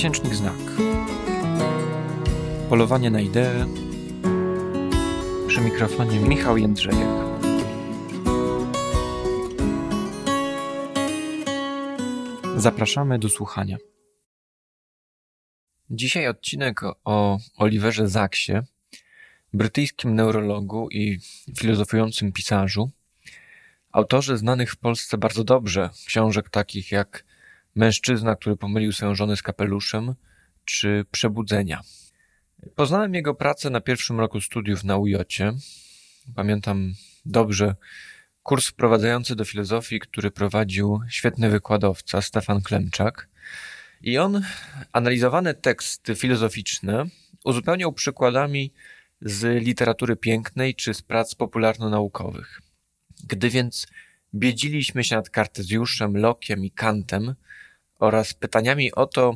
Miesięcznik Znak. Polowanie na ideę. Przy mikrofonie Michał Jędrzejek. Zapraszamy do słuchania. Dzisiaj odcinek o Oliverze Zaksie, brytyjskim neurologu i filozofującym pisarzu, autorze znanych w Polsce bardzo dobrze książek takich jak Mężczyzna, który pomylił swoją żonę z kapeluszem, czy Przebudzenia. Poznałem jego pracę na pierwszym roku studiów na UJOcie. Pamiętam dobrze kurs wprowadzający do filozofii, który prowadził świetny wykładowca Stefan Klemczak. I on analizowane teksty filozoficzne uzupełniał przykładami z literatury pięknej czy z prac popularno-naukowych. Gdy więc biedziliśmy się nad Kartezjuszem, Lokiem i Kantem oraz pytaniami o to,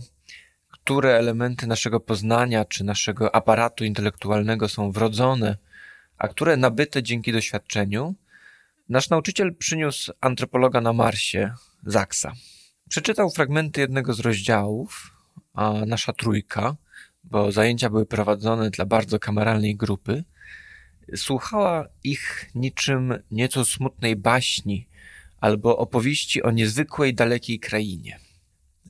które elementy naszego poznania czy naszego aparatu intelektualnego są wrodzone, a które nabyte dzięki doświadczeniu, nasz nauczyciel przyniósł antropologa na Marsie, Zaksa. Przeczytał fragmenty jednego z rozdziałów, a nasza trójka, bo zajęcia były prowadzone dla bardzo kameralnej grupy, słuchała ich niczym nieco smutnej baśni albo opowieści o niezwykłej, dalekiej krainie.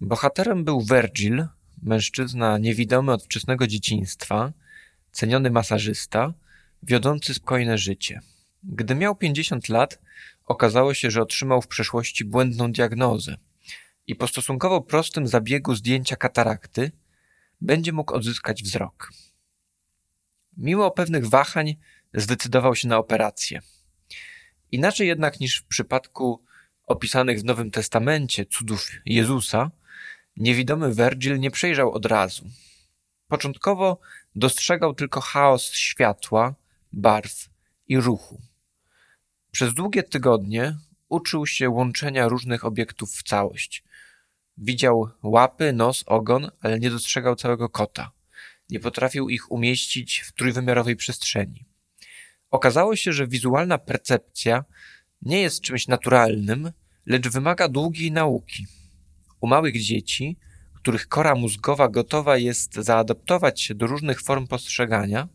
Bohaterem był Virgil, mężczyzna niewidomy od wczesnego dzieciństwa, ceniony masażysta, wiodący spokojne życie. Gdy miał 50 lat, okazało się, że otrzymał w przeszłości błędną diagnozę i po stosunkowo prostym zabiegu zdjęcia katarakty będzie mógł odzyskać wzrok. Mimo pewnych wahań zdecydował się na operację. Inaczej jednak niż w przypadku opisanych w Nowym Testamencie cudów Jezusa, niewidomy Virgil nie przejrzał od razu. Początkowo dostrzegał tylko chaos światła, barw i ruchu. Przez długie tygodnie uczył się łączenia różnych obiektów w całość. Widział łapy, nos, ogon, ale nie dostrzegał całego kota. Nie potrafił ich umieścić w trójwymiarowej przestrzeni. Okazało się, że wizualna percepcja nie jest czymś naturalnym, lecz wymaga długiej nauki. U małych dzieci, których kora mózgowa gotowa jest zaadaptować się do różnych form postrzegania,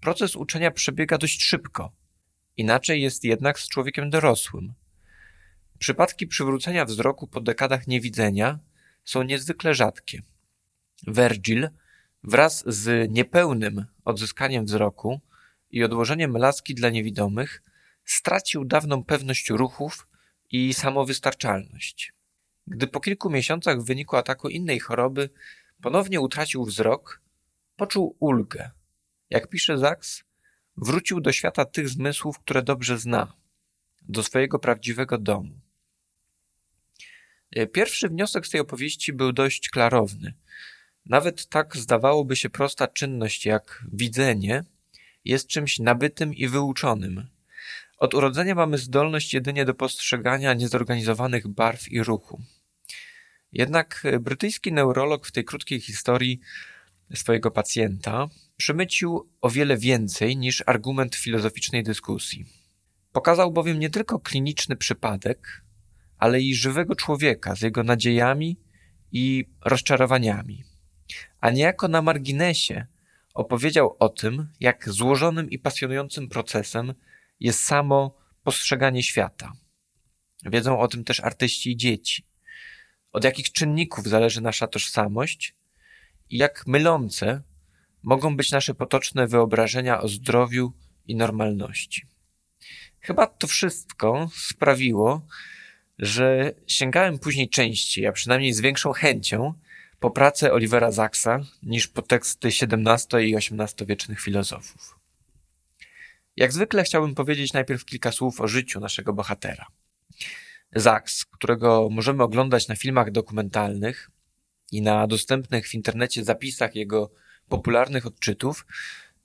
proces uczenia przebiega dość szybko. Inaczej jest jednak z człowiekiem dorosłym. Przypadki przywrócenia wzroku po dekadach niewidzenia są niezwykle rzadkie. Virgil wraz z niepełnym odzyskaniem wzroku i odłożeniem laski dla niewidomych stracił dawną pewność ruchów i samowystarczalność. Gdy po kilku miesiącach w wyniku ataku innej choroby ponownie utracił wzrok, poczuł ulgę. Jak pisze Zaks, wrócił do świata tych zmysłów, które dobrze zna, do swojego prawdziwego domu. Pierwszy wniosek z tej opowieści był dość klarowny. Nawet tak zdawałoby się prosta czynność jak widzenie jest czymś nabytym i wyuczonym. Od urodzenia mamy zdolność jedynie do postrzegania niezorganizowanych barw i ruchu. Jednak brytyjski neurolog w tej krótkiej historii swojego pacjenta przemycił o wiele więcej niż argument filozoficznej dyskusji. Pokazał bowiem nie tylko kliniczny przypadek, ale i żywego człowieka z jego nadziejami i rozczarowaniami. A niejako na marginesie opowiedział o tym, jak złożonym i pasjonującym procesem jest samo postrzeganie świata. Wiedzą o tym też artyści i dzieci. Od jakich czynników zależy nasza tożsamość i jak mylące mogą być nasze potoczne wyobrażenia o zdrowiu i normalności. Chyba to wszystko sprawiło, że sięgałem później częściej, a przynajmniej z większą chęcią, po pracę Olivera Zaksa niż po teksty XVII i XVIII wiecznych filozofów. Jak zwykle chciałbym powiedzieć najpierw kilka słów o życiu naszego bohatera. Zaks, którego możemy oglądać na filmach dokumentalnych i na dostępnych w internecie zapisach jego popularnych odczytów,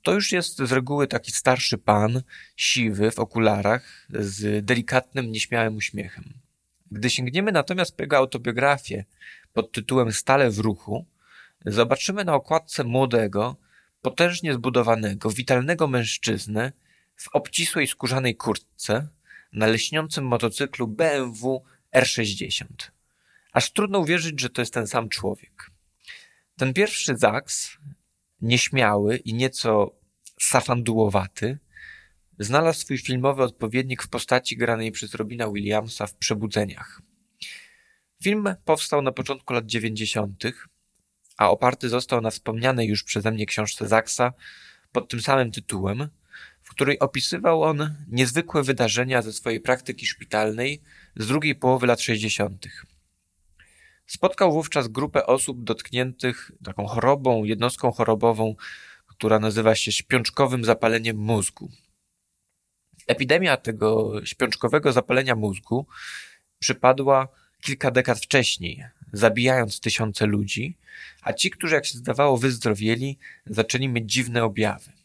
to już jest z reguły taki starszy pan, siwy, w okularach, z delikatnym, nieśmiałym uśmiechem. Gdy sięgniemy natomiast po jego autobiografię pod tytułem Stale w ruchu, zobaczymy na okładce młodego, potężnie zbudowanego, witalnego mężczyznę w obcisłej skórzanej kurtce na leśniącym motocyklu BMW R60. Aż trudno uwierzyć, że to jest ten sam człowiek. Ten pierwszy Zaks, nieśmiały i nieco safandułowaty, znalazł swój filmowy odpowiednik w postaci granej przez Robina Williamsa w Przebudzeniach. Film powstał na początku lat 90., a oparty został na wspomnianej już przeze mnie książce Zaksa pod tym samym tytułem, której opisywał on niezwykłe wydarzenia ze swojej praktyki szpitalnej z drugiej połowy lat 60. Spotkał wówczas grupę osób dotkniętych taką chorobą, jednostką chorobową, która nazywa się śpiączkowym zapaleniem mózgu. Epidemia tego śpiączkowego zapalenia mózgu przypadła kilka dekad wcześniej, zabijając tysiące ludzi, a ci, którzy jak się zdawało wyzdrowieli, zaczęli mieć dziwne objawy.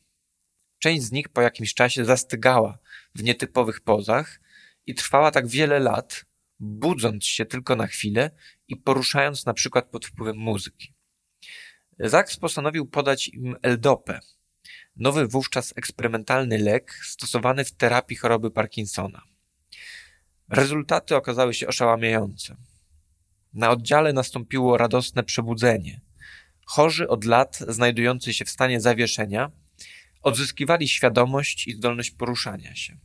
Część z nich po jakimś czasie zastygała w nietypowych pozach i trwała tak wiele lat, budząc się tylko na chwilę i poruszając na przykład pod wpływem muzyki. Zaks postanowił podać im L-dopę, nowy wówczas eksperymentalny lek stosowany w terapii choroby Parkinsona. Rezultaty okazały się oszałamiające. Na oddziale nastąpiło radosne przebudzenie. Chorzy od lat znajdujący się w stanie zawieszenia odzyskiwali świadomość i zdolność poruszania się.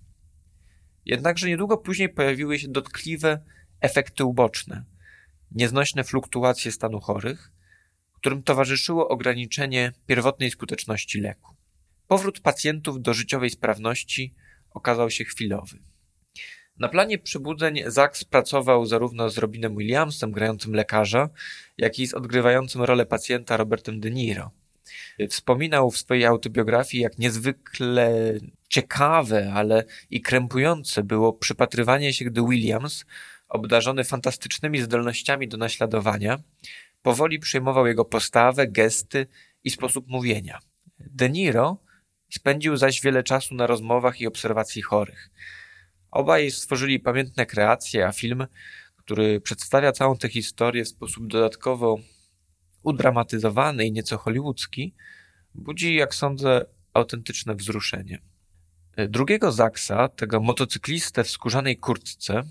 Jednakże niedługo później pojawiły się dotkliwe efekty uboczne, nieznośne fluktuacje stanu chorych, którym towarzyszyło ograniczenie pierwotnej skuteczności leku. Powrót pacjentów do życiowej sprawności okazał się chwilowy. Na planie przebudzeń Zaks pracował zarówno z Robinem Williamsem, grającym lekarza, jak i z odgrywającym rolę pacjenta Robertem De Niro. Wspominał w swojej autobiografii, jak niezwykle ciekawe, ale i krępujące było przypatrywanie się, gdy Williams, obdarzony fantastycznymi zdolnościami do naśladowania, powoli przyjmował jego postawę, gesty i sposób mówienia. De Niro spędził zaś wiele czasu na rozmowach i obserwacji chorych. Obaj stworzyli pamiętne kreacje, a film, który przedstawia całą tę historię w sposób dodatkowo udramatyzowany i nieco hollywoodzki, budzi, jak sądzę, autentyczne wzruszenie. Drugiego Zaksa, tego motocyklistę w skórzanej kurtce,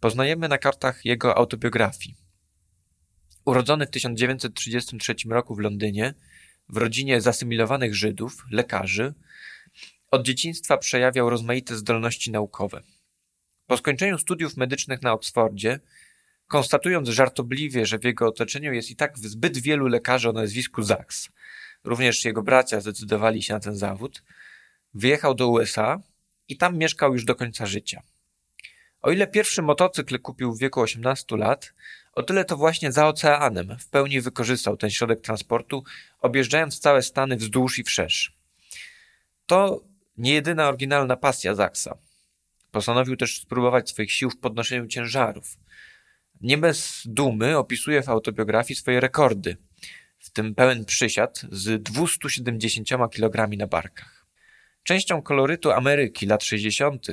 poznajemy na kartach jego autobiografii. Urodzony w 1933 roku w Londynie, w rodzinie zasymilowanych Żydów, lekarzy, od dzieciństwa przejawiał rozmaite zdolności naukowe. Po skończeniu studiów medycznych na Oksfordzie, konstatując żartobliwie, że w jego otoczeniu jest i tak zbyt wielu lekarzy o nazwisku Zaks, również jego bracia zdecydowali się na ten zawód, wyjechał do USA i tam mieszkał już do końca życia. O ile pierwszy motocykl kupił w wieku 18 lat, o tyle to właśnie za oceanem w pełni wykorzystał ten środek transportu, objeżdżając całe Stany wzdłuż i wszerz. To nie jedyna oryginalna pasja Zaksa. Postanowił też spróbować swoich sił w podnoszeniu ciężarów. Nie bez dumy opisuje w autobiografii swoje rekordy, w tym pełen przysiad z 270 kg na barkach. Częścią kolorytu Ameryki lat 60.,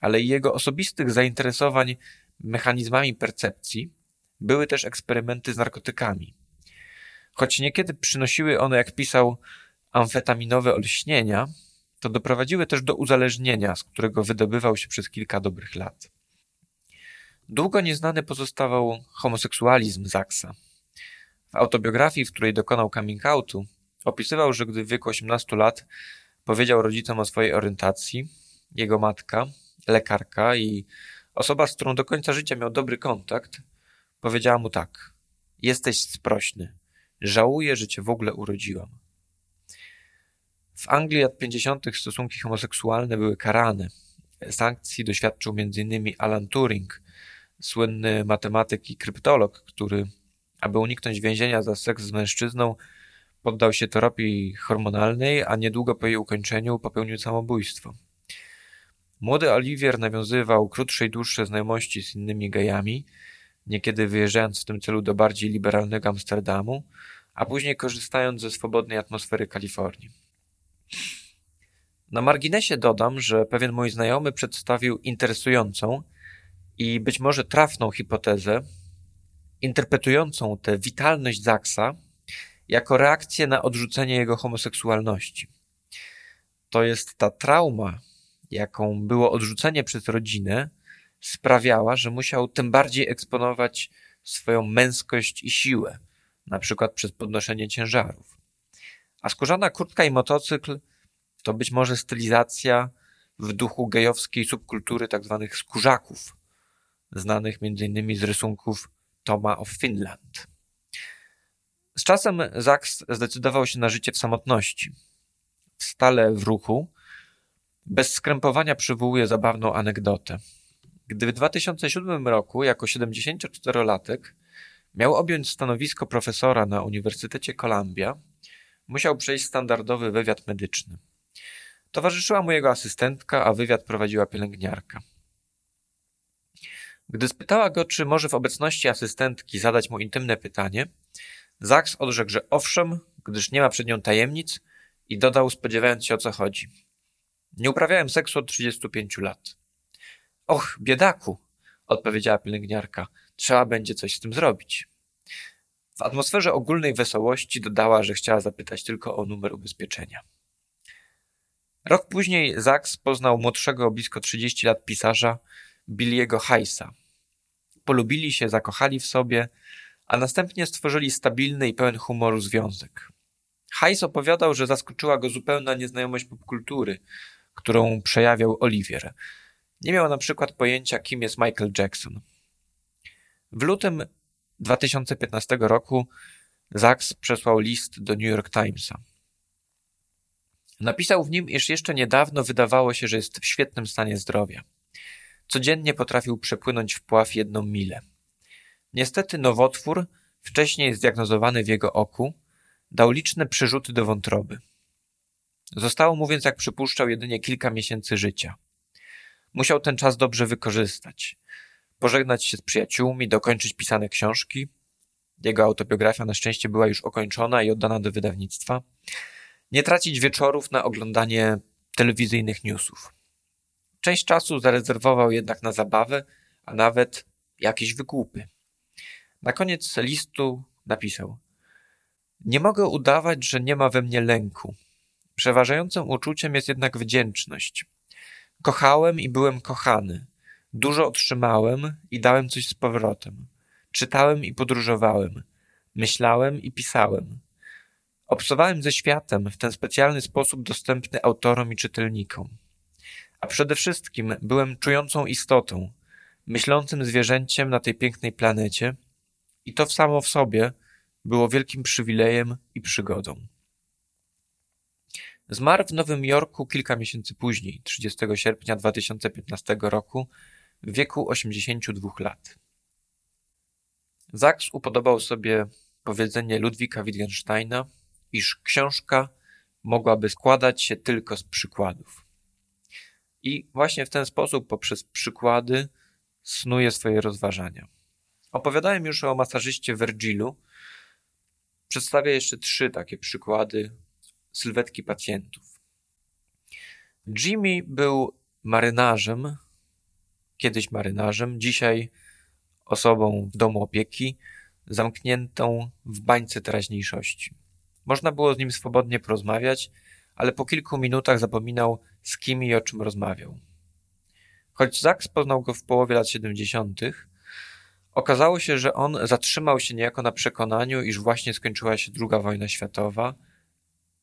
ale i jego osobistych zainteresowań mechanizmami percepcji, były też eksperymenty z narkotykami. Choć niekiedy przynosiły one, jak pisał, amfetaminowe olśnienia, to doprowadziły też do uzależnienia, z którego wydobywał się przez kilka dobrych lat. Długo nieznany pozostawał homoseksualizm Zaksa. W autobiografii, w której dokonał coming outu, opisywał, że gdy w wieku 18 lat powiedział rodzicom o swojej orientacji, jego matka, lekarka i osoba, z którą do końca życia miał dobry kontakt, powiedziała mu tak: Jesteś sprośny. Żałuję, że cię w ogóle urodziłam. W Anglii lat 50. stosunki homoseksualne były karane. Sankcji doświadczył m.in. Alan Turing, słynny matematyk i kryptolog, który, aby uniknąć więzienia za seks z mężczyzną, poddał się terapii hormonalnej, a niedługo po jej ukończeniu popełnił samobójstwo. Młody Olivier nawiązywał krótsze i dłuższe znajomości z innymi gejami, niekiedy wyjeżdżając w tym celu do bardziej liberalnego Amsterdamu, a później korzystając ze swobodnej atmosfery Kalifornii. Na marginesie dodam, że pewien mój znajomy przedstawił interesującą i być może trafną hipotezę, interpretującą tę witalność Zaksa jako reakcję na odrzucenie jego homoseksualności. To jest ta trauma, jaką było odrzucenie przez rodzinę, sprawiała, że musiał tym bardziej eksponować swoją męskość i siłę, na przykład przez podnoszenie ciężarów. A skórzana kurtka i motocykl to być może stylizacja w duchu gejowskiej subkultury tzw. Tak skórzaków, znanych m.in. z rysunków Toma of Finland. Z czasem Zaks zdecydował się na życie w samotności. Stale w ruchu, bez skrępowania przywołuje zabawną anegdotę. Gdy w 2007 roku, jako 74-latek, miał objąć stanowisko profesora na Uniwersytecie Columbia, musiał przejść standardowy wywiad medyczny. Towarzyszyła mu jego asystentka, a wywiad prowadziła pielęgniarka. Gdy spytała go, czy może w obecności asystentki zadać mu intymne pytanie, Zaks odrzekł, że owszem, gdyż nie ma przed nią tajemnic i dodał, spodziewając się o co chodzi. Nie uprawiałem seksu od 35 lat. Och, biedaku, odpowiedziała pielęgniarka. Trzeba będzie coś z tym zrobić. W atmosferze ogólnej wesołości dodała, że chciała zapytać tylko o numer ubezpieczenia. Rok później Zaks poznał młodszego o blisko 30 lat pisarza Billiego Heisa. Polubili się, zakochali w sobie, a następnie stworzyli stabilny i pełen humoru związek. Heis opowiadał, że zaskoczyła go zupełna nieznajomość popkultury, którą przejawiał Olivier. Nie miał na przykład pojęcia, kim jest Michael Jackson. W lutym 2015 roku Zaks przesłał list do New York Timesa. Napisał w nim, iż jeszcze niedawno wydawało się, że jest w świetnym stanie zdrowia. Codziennie potrafił przepłynąć wpław jedną milę. Niestety nowotwór, wcześniej zdiagnozowany w jego oku, dał liczne przerzuty do wątroby. Zostało mu więc, jak przypuszczał, jedynie kilka miesięcy życia. Musiał ten czas dobrze wykorzystać. Pożegnać się z przyjaciółmi, dokończyć pisane książki. Jego autobiografia na szczęście była już ukończona i oddana do wydawnictwa. Nie tracić wieczorów na oglądanie telewizyjnych newsów. Część czasu zarezerwował jednak na zabawę, a nawet jakieś wykupy. Na koniec listu napisał: Nie mogę udawać, że nie ma we mnie lęku. Przeważającym uczuciem jest jednak wdzięczność. Kochałem i byłem kochany. Dużo otrzymałem i dałem coś z powrotem. Czytałem i podróżowałem. Myślałem i pisałem. Obcowałem ze światem w ten specjalny sposób dostępny autorom i czytelnikom. A przede wszystkim byłem czującą istotą, myślącym zwierzęciem na tej pięknej planecie i to samo w sobie było wielkim przywilejem i przygodą. Zmarł w Nowym Jorku kilka miesięcy później, 30 sierpnia 2015 roku, w wieku 82 lat. Zaks upodobał sobie powiedzenie Ludwika Wittgensteina, iż książka mogłaby składać się tylko z przykładów. I właśnie w ten sposób, poprzez przykłady, snuje swoje rozważania. Opowiadałem już o masażyście Virgilu. Przedstawię jeszcze trzy takie przykłady sylwetki pacjentów. Jimmy był marynarzem, kiedyś marynarzem, dzisiaj osobą w domu opieki, zamkniętą w bańce teraźniejszości. Można było z nim swobodnie porozmawiać, ale po kilku minutach zapominał, z kim i o czym rozmawiał. Choć Zaks poznał go w połowie lat 70., okazało się, że on zatrzymał się niejako na przekonaniu, iż właśnie skończyła się II wojna światowa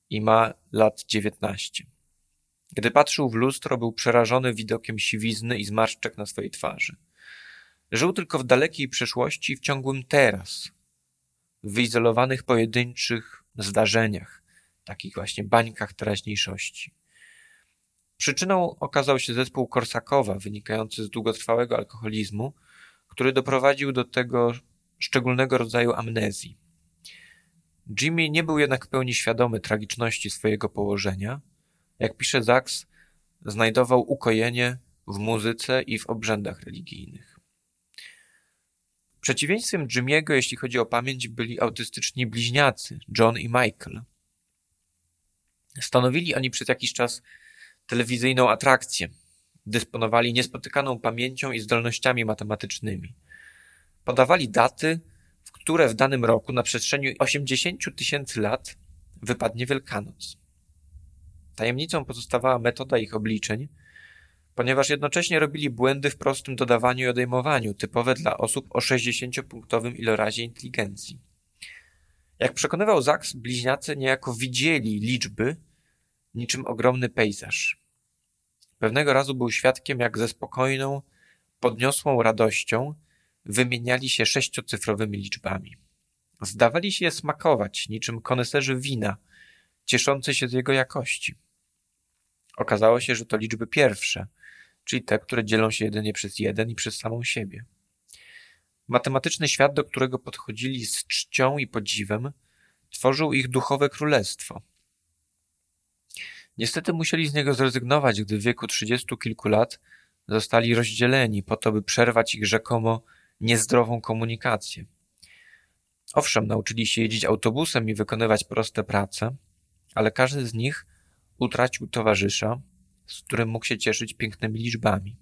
i ma lat 19. Gdy patrzył w lustro, był przerażony widokiem siwizny i zmarszczek na swojej twarzy. Żył tylko w dalekiej przeszłości i w ciągłym teraz, w wyizolowanych pojedynczych zdarzeniach, takich właśnie bańkach teraźniejszości. Przyczyną okazał się zespół Korsakowa, wynikający z długotrwałego alkoholizmu, który doprowadził do tego szczególnego rodzaju amnezji. Jimmy nie był jednak w pełni świadomy tragiczności swojego położenia. Jak pisze Zaks, znajdował ukojenie w muzyce i w obrzędach religijnych. Przeciwieństwem Jimmy'ego, jeśli chodzi o pamięć, byli autystyczni bliźniacy, John i Michael. Stanowili oni przez jakiś czas telewizyjną atrakcję. Dysponowali niespotykaną pamięcią i zdolnościami matematycznymi. Podawali daty, w które w danym roku na przestrzeni 80 tysięcy lat wypadnie Wielkanoc. Tajemnicą pozostawała metoda ich obliczeń, ponieważ jednocześnie robili błędy w prostym dodawaniu i odejmowaniu, typowe dla osób o 60-punktowym ilorazie inteligencji. Jak przekonywał Zaks, bliźniacy niejako widzieli liczby niczym ogromny pejzaż. Pewnego razu był świadkiem, jak ze spokojną, podniosłą radością wymieniali się sześciocyfrowymi liczbami. Zdawali się je smakować, niczym koneserzy wina, cieszący się z jego jakości. Okazało się, że to liczby pierwsze, czyli te, które dzielą się jedynie przez jeden i przez samą siebie. Matematyczny świat, do którego podchodzili z czcią i podziwem, tworzył ich duchowe królestwo. Niestety musieli z niego zrezygnować, gdy w wieku trzydziestu kilku lat zostali rozdzieleni po to, by przerwać ich rzekomo niezdrową komunikację. Owszem, nauczyli się jeździć autobusem i wykonywać proste prace, ale każdy z nich utracił towarzysza, z którym mógł się cieszyć pięknymi liczbami.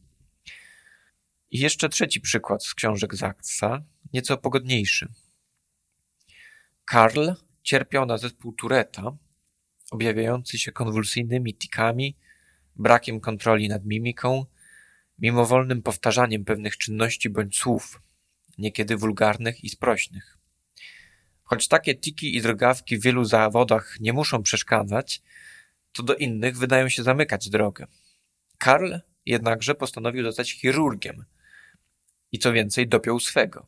I jeszcze trzeci przykład z książek Zaksa, nieco pogodniejszy. Karl cierpiał na zespół Tureta, objawiający się konwulsyjnymi tikami, brakiem kontroli nad mimiką, mimowolnym powtarzaniem pewnych czynności bądź słów, niekiedy wulgarnych i sprośnych. Choć takie tiki i drgawki w wielu zawodach nie muszą przeszkadzać, to do innych wydają się zamykać drogę. Karl jednakże postanowił zostać chirurgiem i co więcej dopiął swego.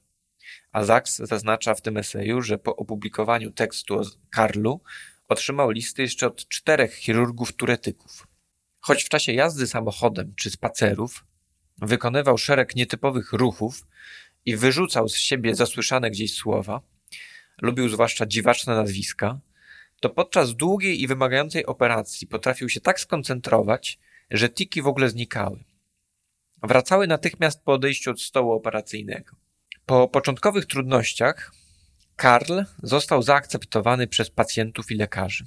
A Zaks zaznacza w tym eseju, że po opublikowaniu tekstu o Karlu otrzymał listy jeszcze od czterech chirurgów turetyków. Choć w czasie jazdy samochodem czy spacerów wykonywał szereg nietypowych ruchów i wyrzucał z siebie zasłyszane gdzieś słowa, lubił zwłaszcza dziwaczne nazwiska, to podczas długiej i wymagającej operacji potrafił się tak skoncentrować, że tiki w ogóle znikały. Wracały natychmiast po odejściu od stołu operacyjnego. Po początkowych trudnościach Karl został zaakceptowany przez pacjentów i lekarzy.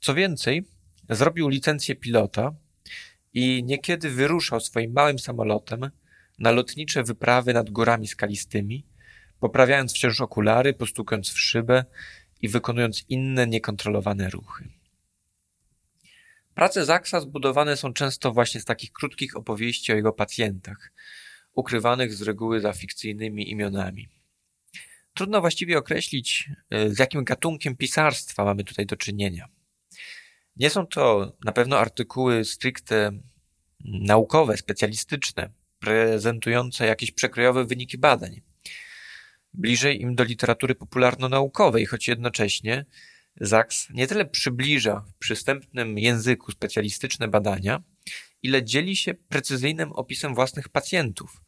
Co więcej, zrobił licencję pilota i niekiedy wyruszał swoim małym samolotem na lotnicze wyprawy nad górami skalistymi, poprawiając wciąż okulary, postukując w szybę i wykonując inne niekontrolowane ruchy. Prace Zaksa zbudowane są często właśnie z takich krótkich opowieści o jego pacjentach, ukrywanych z reguły za fikcyjnymi imionami. Trudno właściwie określić, e, z jakim gatunkiem pisarstwa mamy tutaj do czynienia. Nie są to na pewno artykuły stricte naukowe, specjalistyczne, prezentujące jakieś przekrojowe wyniki badań. Bliżej im do literatury popularno-naukowej, choć jednocześnie Zaks nie tyle przybliża w przystępnym języku specjalistyczne badania, ile dzieli się precyzyjnym opisem własnych pacjentów,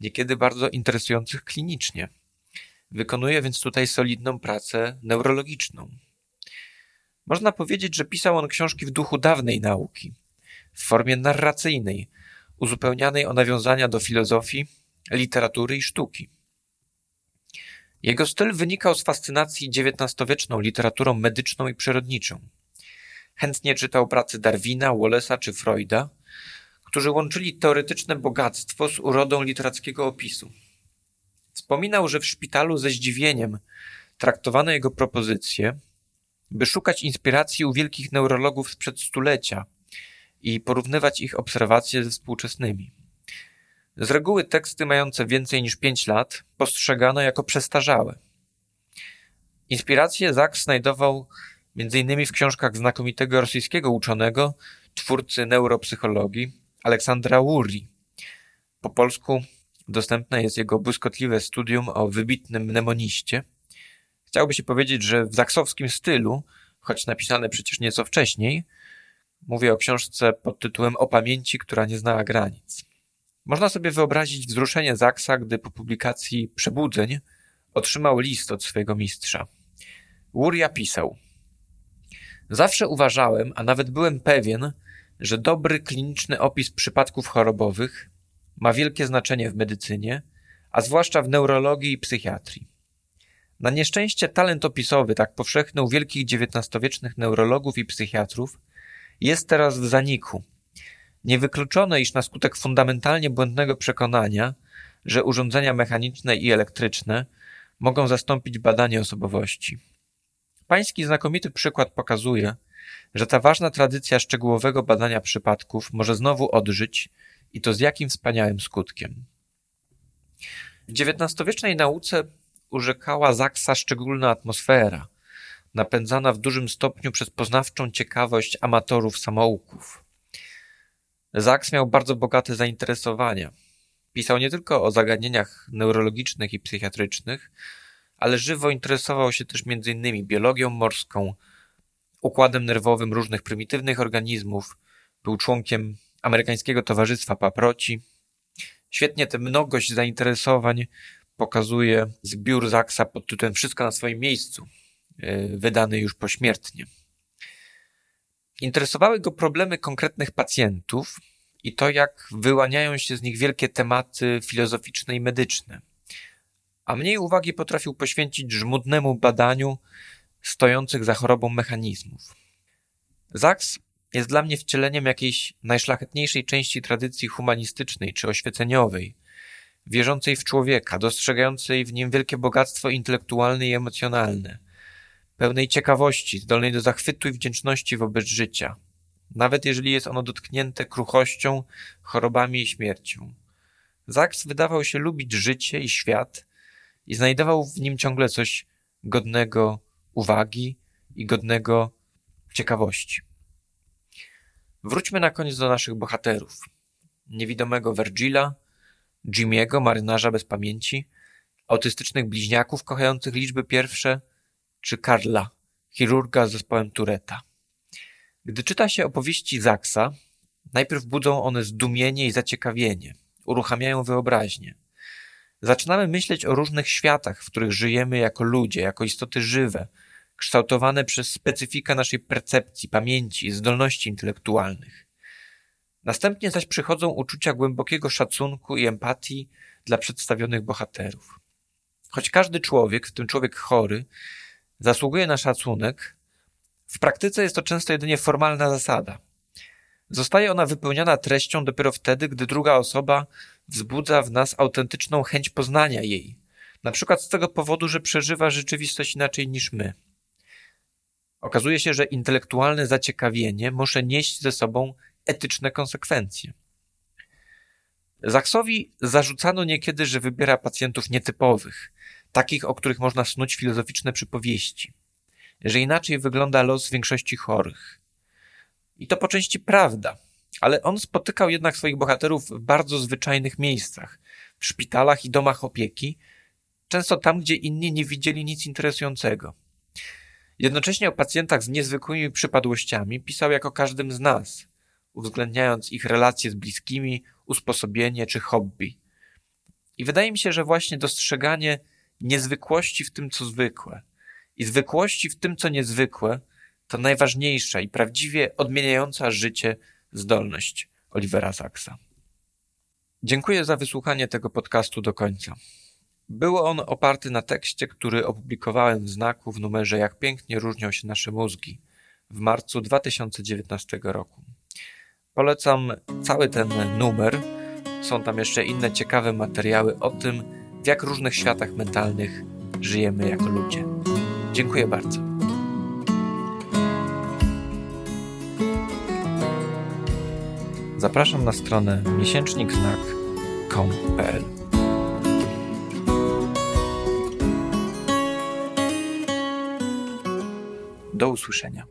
niekiedy bardzo interesujących klinicznie. Wykonuje więc tutaj solidną pracę neurologiczną. Można powiedzieć, że pisał on książki w duchu dawnej nauki, w formie narracyjnej, uzupełnianej o nawiązania do filozofii, literatury i sztuki. Jego styl wynikał z fascynacji XIX-wieczną literaturą medyczną i przyrodniczą. Chętnie czytał prace Darwina, Wallace'a czy Freuda, którzy łączyli teoretyczne bogactwo z urodą literackiego opisu. Wspominał, że w szpitalu ze zdziwieniem traktowano jego propozycje, by szukać inspiracji u wielkich neurologów sprzed stulecia i porównywać ich obserwacje ze współczesnymi. Z reguły teksty mające więcej niż pięć lat postrzegano jako przestarzałe. Inspirację Zak znajdował m.in. w książkach znakomitego rosyjskiego uczonego, twórcy neuropsychologii, Aleksandra Wurri. Po polsku dostępne jest jego błyskotliwe studium o wybitnym mnemoniście. Chciałoby się powiedzieć, że w zaksowskim stylu, choć napisane przecież nieco wcześniej, mówię o książce pod tytułem O pamięci, która nie znała granic. Można sobie wyobrazić wzruszenie Zaksa, gdy po publikacji Przebudzeń otrzymał list od swojego mistrza. Łuria pisał: Zawsze uważałem, a nawet byłem pewien, że dobry kliniczny opis przypadków chorobowych ma wielkie znaczenie w medycynie, a zwłaszcza w neurologii i psychiatrii. Na nieszczęście talent opisowy, tak powszechny u wielkich XIX-wiecznych neurologów i psychiatrów, jest teraz w zaniku Niewykluczone, iż na skutek fundamentalnie błędnego przekonania, że urządzenia mechaniczne i elektryczne mogą zastąpić badanie osobowości. Pański znakomity przykład pokazuje, że ta ważna tradycja szczegółowego badania przypadków może znowu odżyć i to z jakim wspaniałym skutkiem. W XIX-wiecznej nauce urzekała Zaksa szczególna atmosfera, napędzana w dużym stopniu przez poznawczą ciekawość amatorów samouków. Zaks miał bardzo bogate zainteresowania. Pisał nie tylko o zagadnieniach neurologicznych i psychiatrycznych, ale żywo interesował się też m.in. biologią morską, układem nerwowym różnych prymitywnych organizmów, był członkiem amerykańskiego towarzystwa paproci. Świetnie tę mnogość zainteresowań pokazuje zbiór Zaksa pod tytułem Wszystko na swoim miejscu, e, wydany już pośmiertnie. Interesowały go problemy konkretnych pacjentów i to, jak wyłaniają się z nich wielkie tematy filozoficzne i medyczne. A mniej uwagi potrafił poświęcić żmudnemu badaniu stojących za chorobą mechanizmów. Zaks jest dla mnie wcieleniem jakiejś najszlachetniejszej części tradycji humanistycznej czy oświeceniowej, wierzącej w człowieka, dostrzegającej w nim wielkie bogactwo intelektualne i emocjonalne, pełnej ciekawości, zdolnej do zachwytu i wdzięczności wobec życia, nawet jeżeli jest ono dotknięte kruchością, chorobami i śmiercią. Zaks wydawał się lubić życie i świat i znajdował w nim ciągle coś godnego uwagi i godnego ciekawości. Wróćmy na koniec do naszych bohaterów. Niewidomego Vergila, Jimiego, marynarza bez pamięci, autystycznych bliźniaków kochających liczby pierwsze, czy Karla, chirurga z zespołem Tureta. Gdy czyta się opowieści Zaksa, najpierw budzą one zdumienie i zaciekawienie, uruchamiają wyobraźnię. Zaczynamy myśleć o różnych światach, w których żyjemy jako ludzie, jako istoty żywe, kształtowane przez specyfikę naszej percepcji, pamięci, zdolności intelektualnych. Następnie zaś przychodzą uczucia głębokiego szacunku i empatii dla przedstawionych bohaterów. Choć każdy człowiek, w tym człowiek chory, zasługuje na szacunek, w praktyce jest to często jedynie formalna zasada. Zostaje ona wypełniona treścią dopiero wtedy, gdy druga osoba wzbudza w nas autentyczną chęć poznania jej, na przykład z tego powodu, że przeżywa rzeczywistość inaczej niż my. Okazuje się, że intelektualne zaciekawienie może nieść ze sobą etyczne konsekwencje. Zaksowi zarzucano niekiedy, że wybiera pacjentów nietypowych, takich, o których można snuć filozoficzne przypowieści, że inaczej wygląda los większości chorych. I to po części prawda, ale on spotykał jednak swoich bohaterów w bardzo zwyczajnych miejscach, w szpitalach i domach opieki, często tam, gdzie inni nie widzieli nic interesującego. Jednocześnie o pacjentach z niezwykłymi przypadłościami pisał jako każdym z nas, uwzględniając ich relacje z bliskimi, usposobienie czy hobby. I wydaje mi się, że właśnie dostrzeganie niezwykłości w tym, co zwykłe i zwykłości w tym, co niezwykłe, to najważniejsza i prawdziwie odmieniająca życie zdolność Olivera Saxa. Dziękuję za wysłuchanie tego podcastu do końca. Był on oparty na tekście, który opublikowałem w znaku w numerze Jak pięknie różnią się nasze mózgi w marcu 2019 roku. Polecam cały ten numer. Są tam jeszcze inne ciekawe materiały o tym, w jak różnych światach mentalnych żyjemy jako ludzie. Dziękuję bardzo. Zapraszam na stronę miesięcznikznak.com.pl Do usłyszenia.